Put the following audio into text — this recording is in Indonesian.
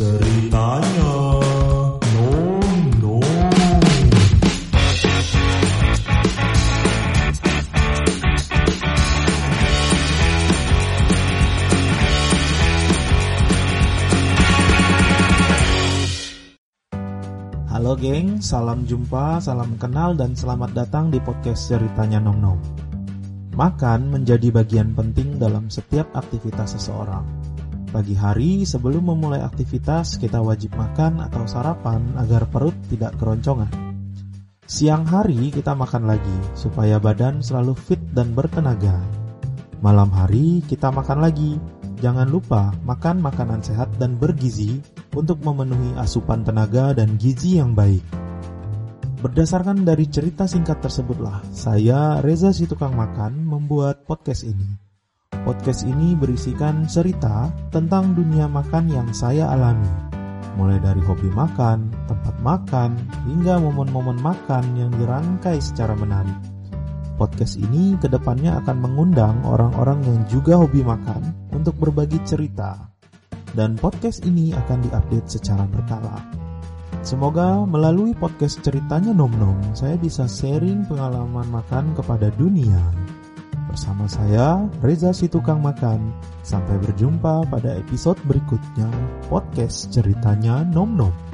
Ceritanya Nom Nom Halo geng, salam jumpa, salam kenal, dan selamat datang di podcast ceritanya Nom Nom. Makan menjadi bagian penting dalam setiap aktivitas seseorang. Pagi hari sebelum memulai aktivitas kita wajib makan atau sarapan agar perut tidak keroncongan. Siang hari kita makan lagi supaya badan selalu fit dan bertenaga. Malam hari kita makan lagi. Jangan lupa makan makanan sehat dan bergizi untuk memenuhi asupan tenaga dan gizi yang baik. Berdasarkan dari cerita singkat tersebutlah, saya Reza si tukang makan membuat podcast ini. Podcast ini berisikan cerita tentang dunia makan yang saya alami. Mulai dari hobi makan, tempat makan, hingga momen-momen makan yang dirangkai secara menarik. Podcast ini ke depannya akan mengundang orang-orang yang juga hobi makan untuk berbagi cerita. Dan podcast ini akan diupdate secara berkala. Semoga melalui podcast ceritanya Nom Nom, saya bisa sharing pengalaman makan kepada dunia. Bersama saya, Reza si tukang makan. Sampai berjumpa pada episode berikutnya podcast ceritanya Nom Nom.